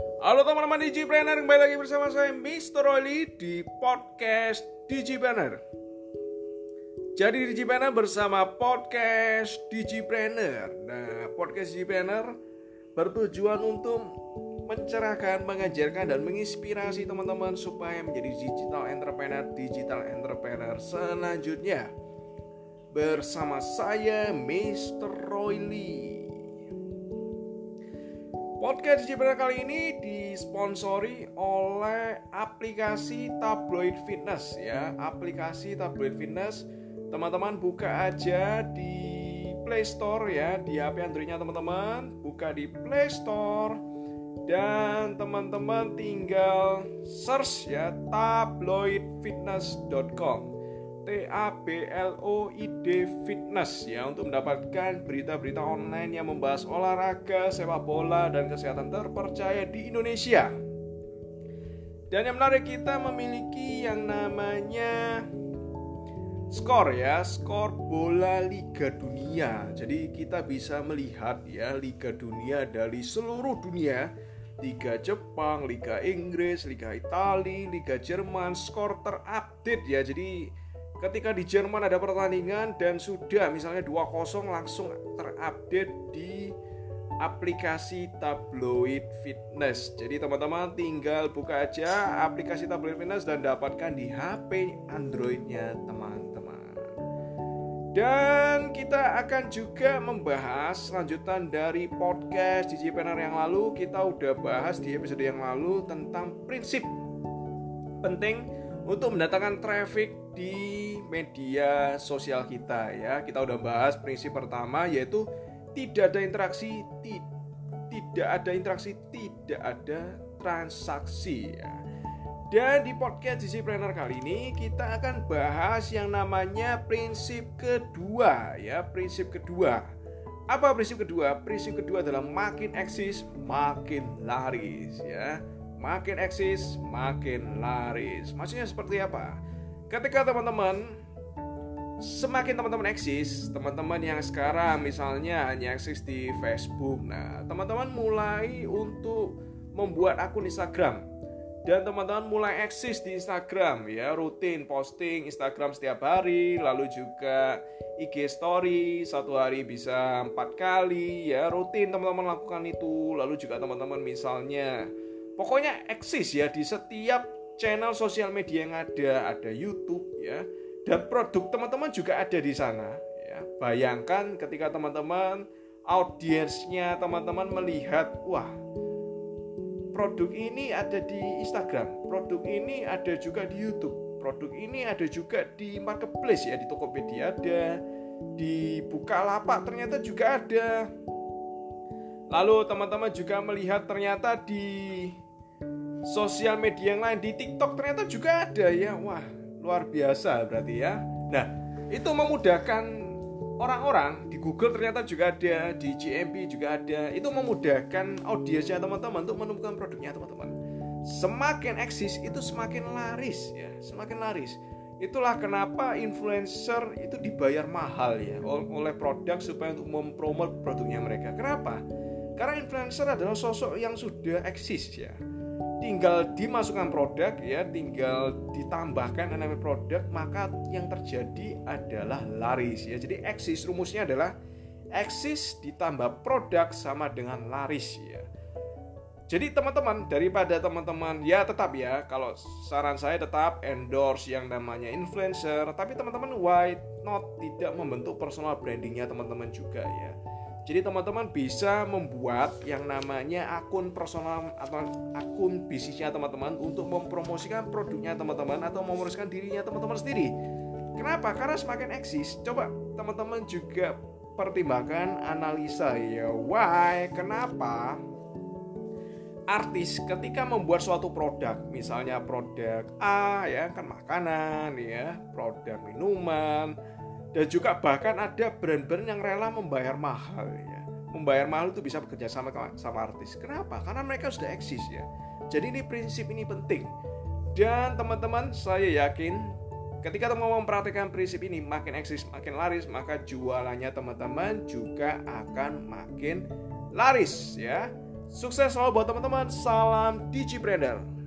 Halo teman-teman Digipreneur, kembali lagi bersama saya Mr. Oily di podcast Digipreneur. Jadi Digipreneur bersama podcast Digipreneur. Nah, podcast Digipreneur bertujuan untuk mencerahkan, mengajarkan dan menginspirasi teman-teman supaya menjadi digital entrepreneur, digital entrepreneur selanjutnya. Bersama saya Mr. Royli. Podcast Jibra kali ini disponsori oleh aplikasi Tabloid Fitness ya. Aplikasi Tabloid Fitness. Teman-teman buka aja di Play Store ya, di HP Androidnya teman-teman, buka di Play Store. Dan teman-teman tinggal search ya tabloidfitness.com T A B L O I D Fitness ya untuk mendapatkan berita-berita online yang membahas olahraga, sepak bola dan kesehatan terpercaya di Indonesia. Dan yang menarik kita memiliki yang namanya skor ya, skor bola Liga Dunia. Jadi kita bisa melihat ya Liga Dunia dari seluruh dunia Liga Jepang, Liga Inggris, Liga Italia, Liga Jerman, skor terupdate ya. Jadi ketika di Jerman ada pertandingan dan sudah misalnya 2-0 langsung terupdate di aplikasi Tabloid Fitness. Jadi teman-teman tinggal buka aja aplikasi Tabloid Fitness dan dapatkan di HP Androidnya teman-teman. Dan kita akan juga membahas lanjutan dari podcast DigiPreneur yang lalu. Kita udah bahas di episode yang lalu tentang prinsip penting untuk mendatangkan traffic di media sosial kita ya. Kita udah bahas prinsip pertama yaitu tidak ada interaksi, ti tidak ada interaksi, tidak ada transaksi ya. Dan di podcast Gizi Planner kali ini kita akan bahas yang namanya prinsip kedua ya, prinsip kedua. Apa prinsip kedua? Prinsip kedua adalah makin eksis, makin laris ya. Makin eksis, makin laris. Maksudnya seperti apa? Ketika teman-teman semakin teman-teman eksis, teman-teman yang sekarang misalnya hanya eksis di Facebook. Nah, teman-teman mulai untuk membuat akun Instagram dan teman-teman mulai eksis di Instagram ya rutin posting Instagram setiap hari lalu juga IG story satu hari bisa empat kali ya rutin teman-teman lakukan itu lalu juga teman-teman misalnya pokoknya eksis ya di setiap channel sosial media yang ada ada YouTube ya. Dan produk teman-teman juga ada di sana ya. Bayangkan ketika teman-teman audiensnya teman-teman melihat wah produk ini ada di Instagram produk ini ada juga di YouTube produk ini ada juga di marketplace ya di Tokopedia ada di Bukalapak ternyata juga ada. Lalu teman-teman juga melihat ternyata di sosial media yang lain di TikTok ternyata juga ada ya wah luar biasa berarti ya. Nah, itu memudahkan orang-orang di Google ternyata juga ada, di GMP juga ada. Itu memudahkan audiensnya teman-teman untuk menemukan produknya teman-teman. Semakin eksis itu semakin laris ya, semakin laris. Itulah kenapa influencer itu dibayar mahal ya oleh produk supaya untuk mempromot produknya mereka. Kenapa? Karena influencer adalah sosok yang sudah eksis ya tinggal dimasukkan produk ya tinggal ditambahkan namanya produk maka yang terjadi adalah laris ya. Jadi eksis rumusnya adalah eksis ditambah produk sama dengan laris ya. Jadi teman-teman daripada teman-teman ya tetap ya kalau saran saya tetap endorse yang namanya influencer tapi teman-teman why not tidak membentuk personal brandingnya teman-teman juga ya jadi teman-teman bisa membuat yang namanya akun personal atau akun bisnisnya teman-teman untuk mempromosikan produknya teman-teman atau mempromosikan dirinya teman-teman sendiri. Kenapa? Karena semakin eksis. Coba teman-teman juga pertimbangkan analisa ya. Why? Kenapa? Artis ketika membuat suatu produk, misalnya produk A ya kan makanan ya, produk minuman, dan juga bahkan ada brand-brand yang rela membayar mahal ya. Membayar mahal itu bisa bekerja sama sama artis. Kenapa? Karena mereka sudah eksis ya. Jadi ini prinsip ini penting. Dan teman-teman saya yakin ketika teman-teman memperhatikan prinsip ini makin eksis makin laris maka jualannya teman-teman juga akan makin laris ya. Sukses selalu buat teman-teman. Salam Digipreneur.